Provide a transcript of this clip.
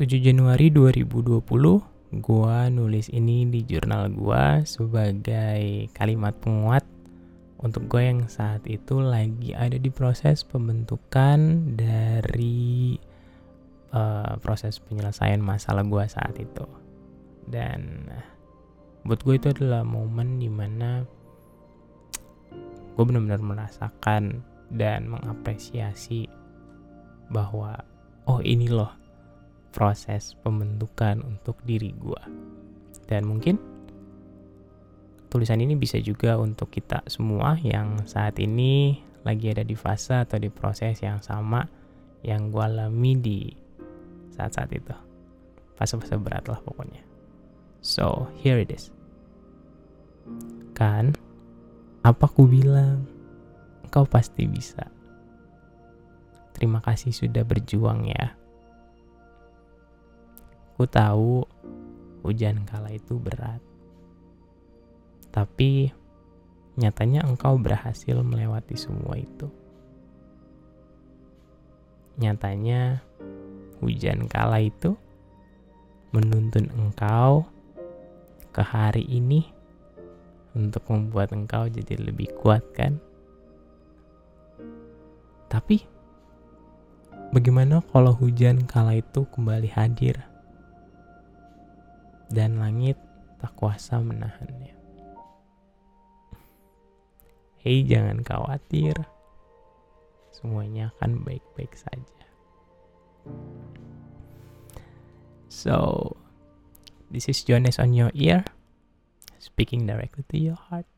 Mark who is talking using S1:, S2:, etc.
S1: 7 Januari 2020 gua nulis ini di jurnal gua sebagai kalimat penguat untuk gue yang saat itu lagi ada di proses pembentukan dari uh, proses penyelesaian masalah gua saat itu. Dan buat gue itu adalah momen di mana gue benar-benar merasakan dan mengapresiasi bahwa oh ini loh proses pembentukan untuk diri gue. Dan mungkin tulisan ini bisa juga untuk kita semua yang saat ini lagi ada di fase atau di proses yang sama yang gue alami di saat-saat itu. Fase-fase berat lah pokoknya. So, here it is. Kan, apa ku bilang? Kau pasti bisa. Terima kasih sudah berjuang ya. Aku tahu hujan kala itu berat. Tapi nyatanya engkau berhasil melewati semua itu. Nyatanya hujan kala itu menuntun engkau ke hari ini untuk membuat engkau jadi lebih kuat kan? Tapi bagaimana kalau hujan kala itu kembali hadir? Dan langit tak kuasa menahannya. Hei, jangan khawatir, semuanya akan baik-baik saja. So, this is Jonas on your ear, speaking directly to your heart.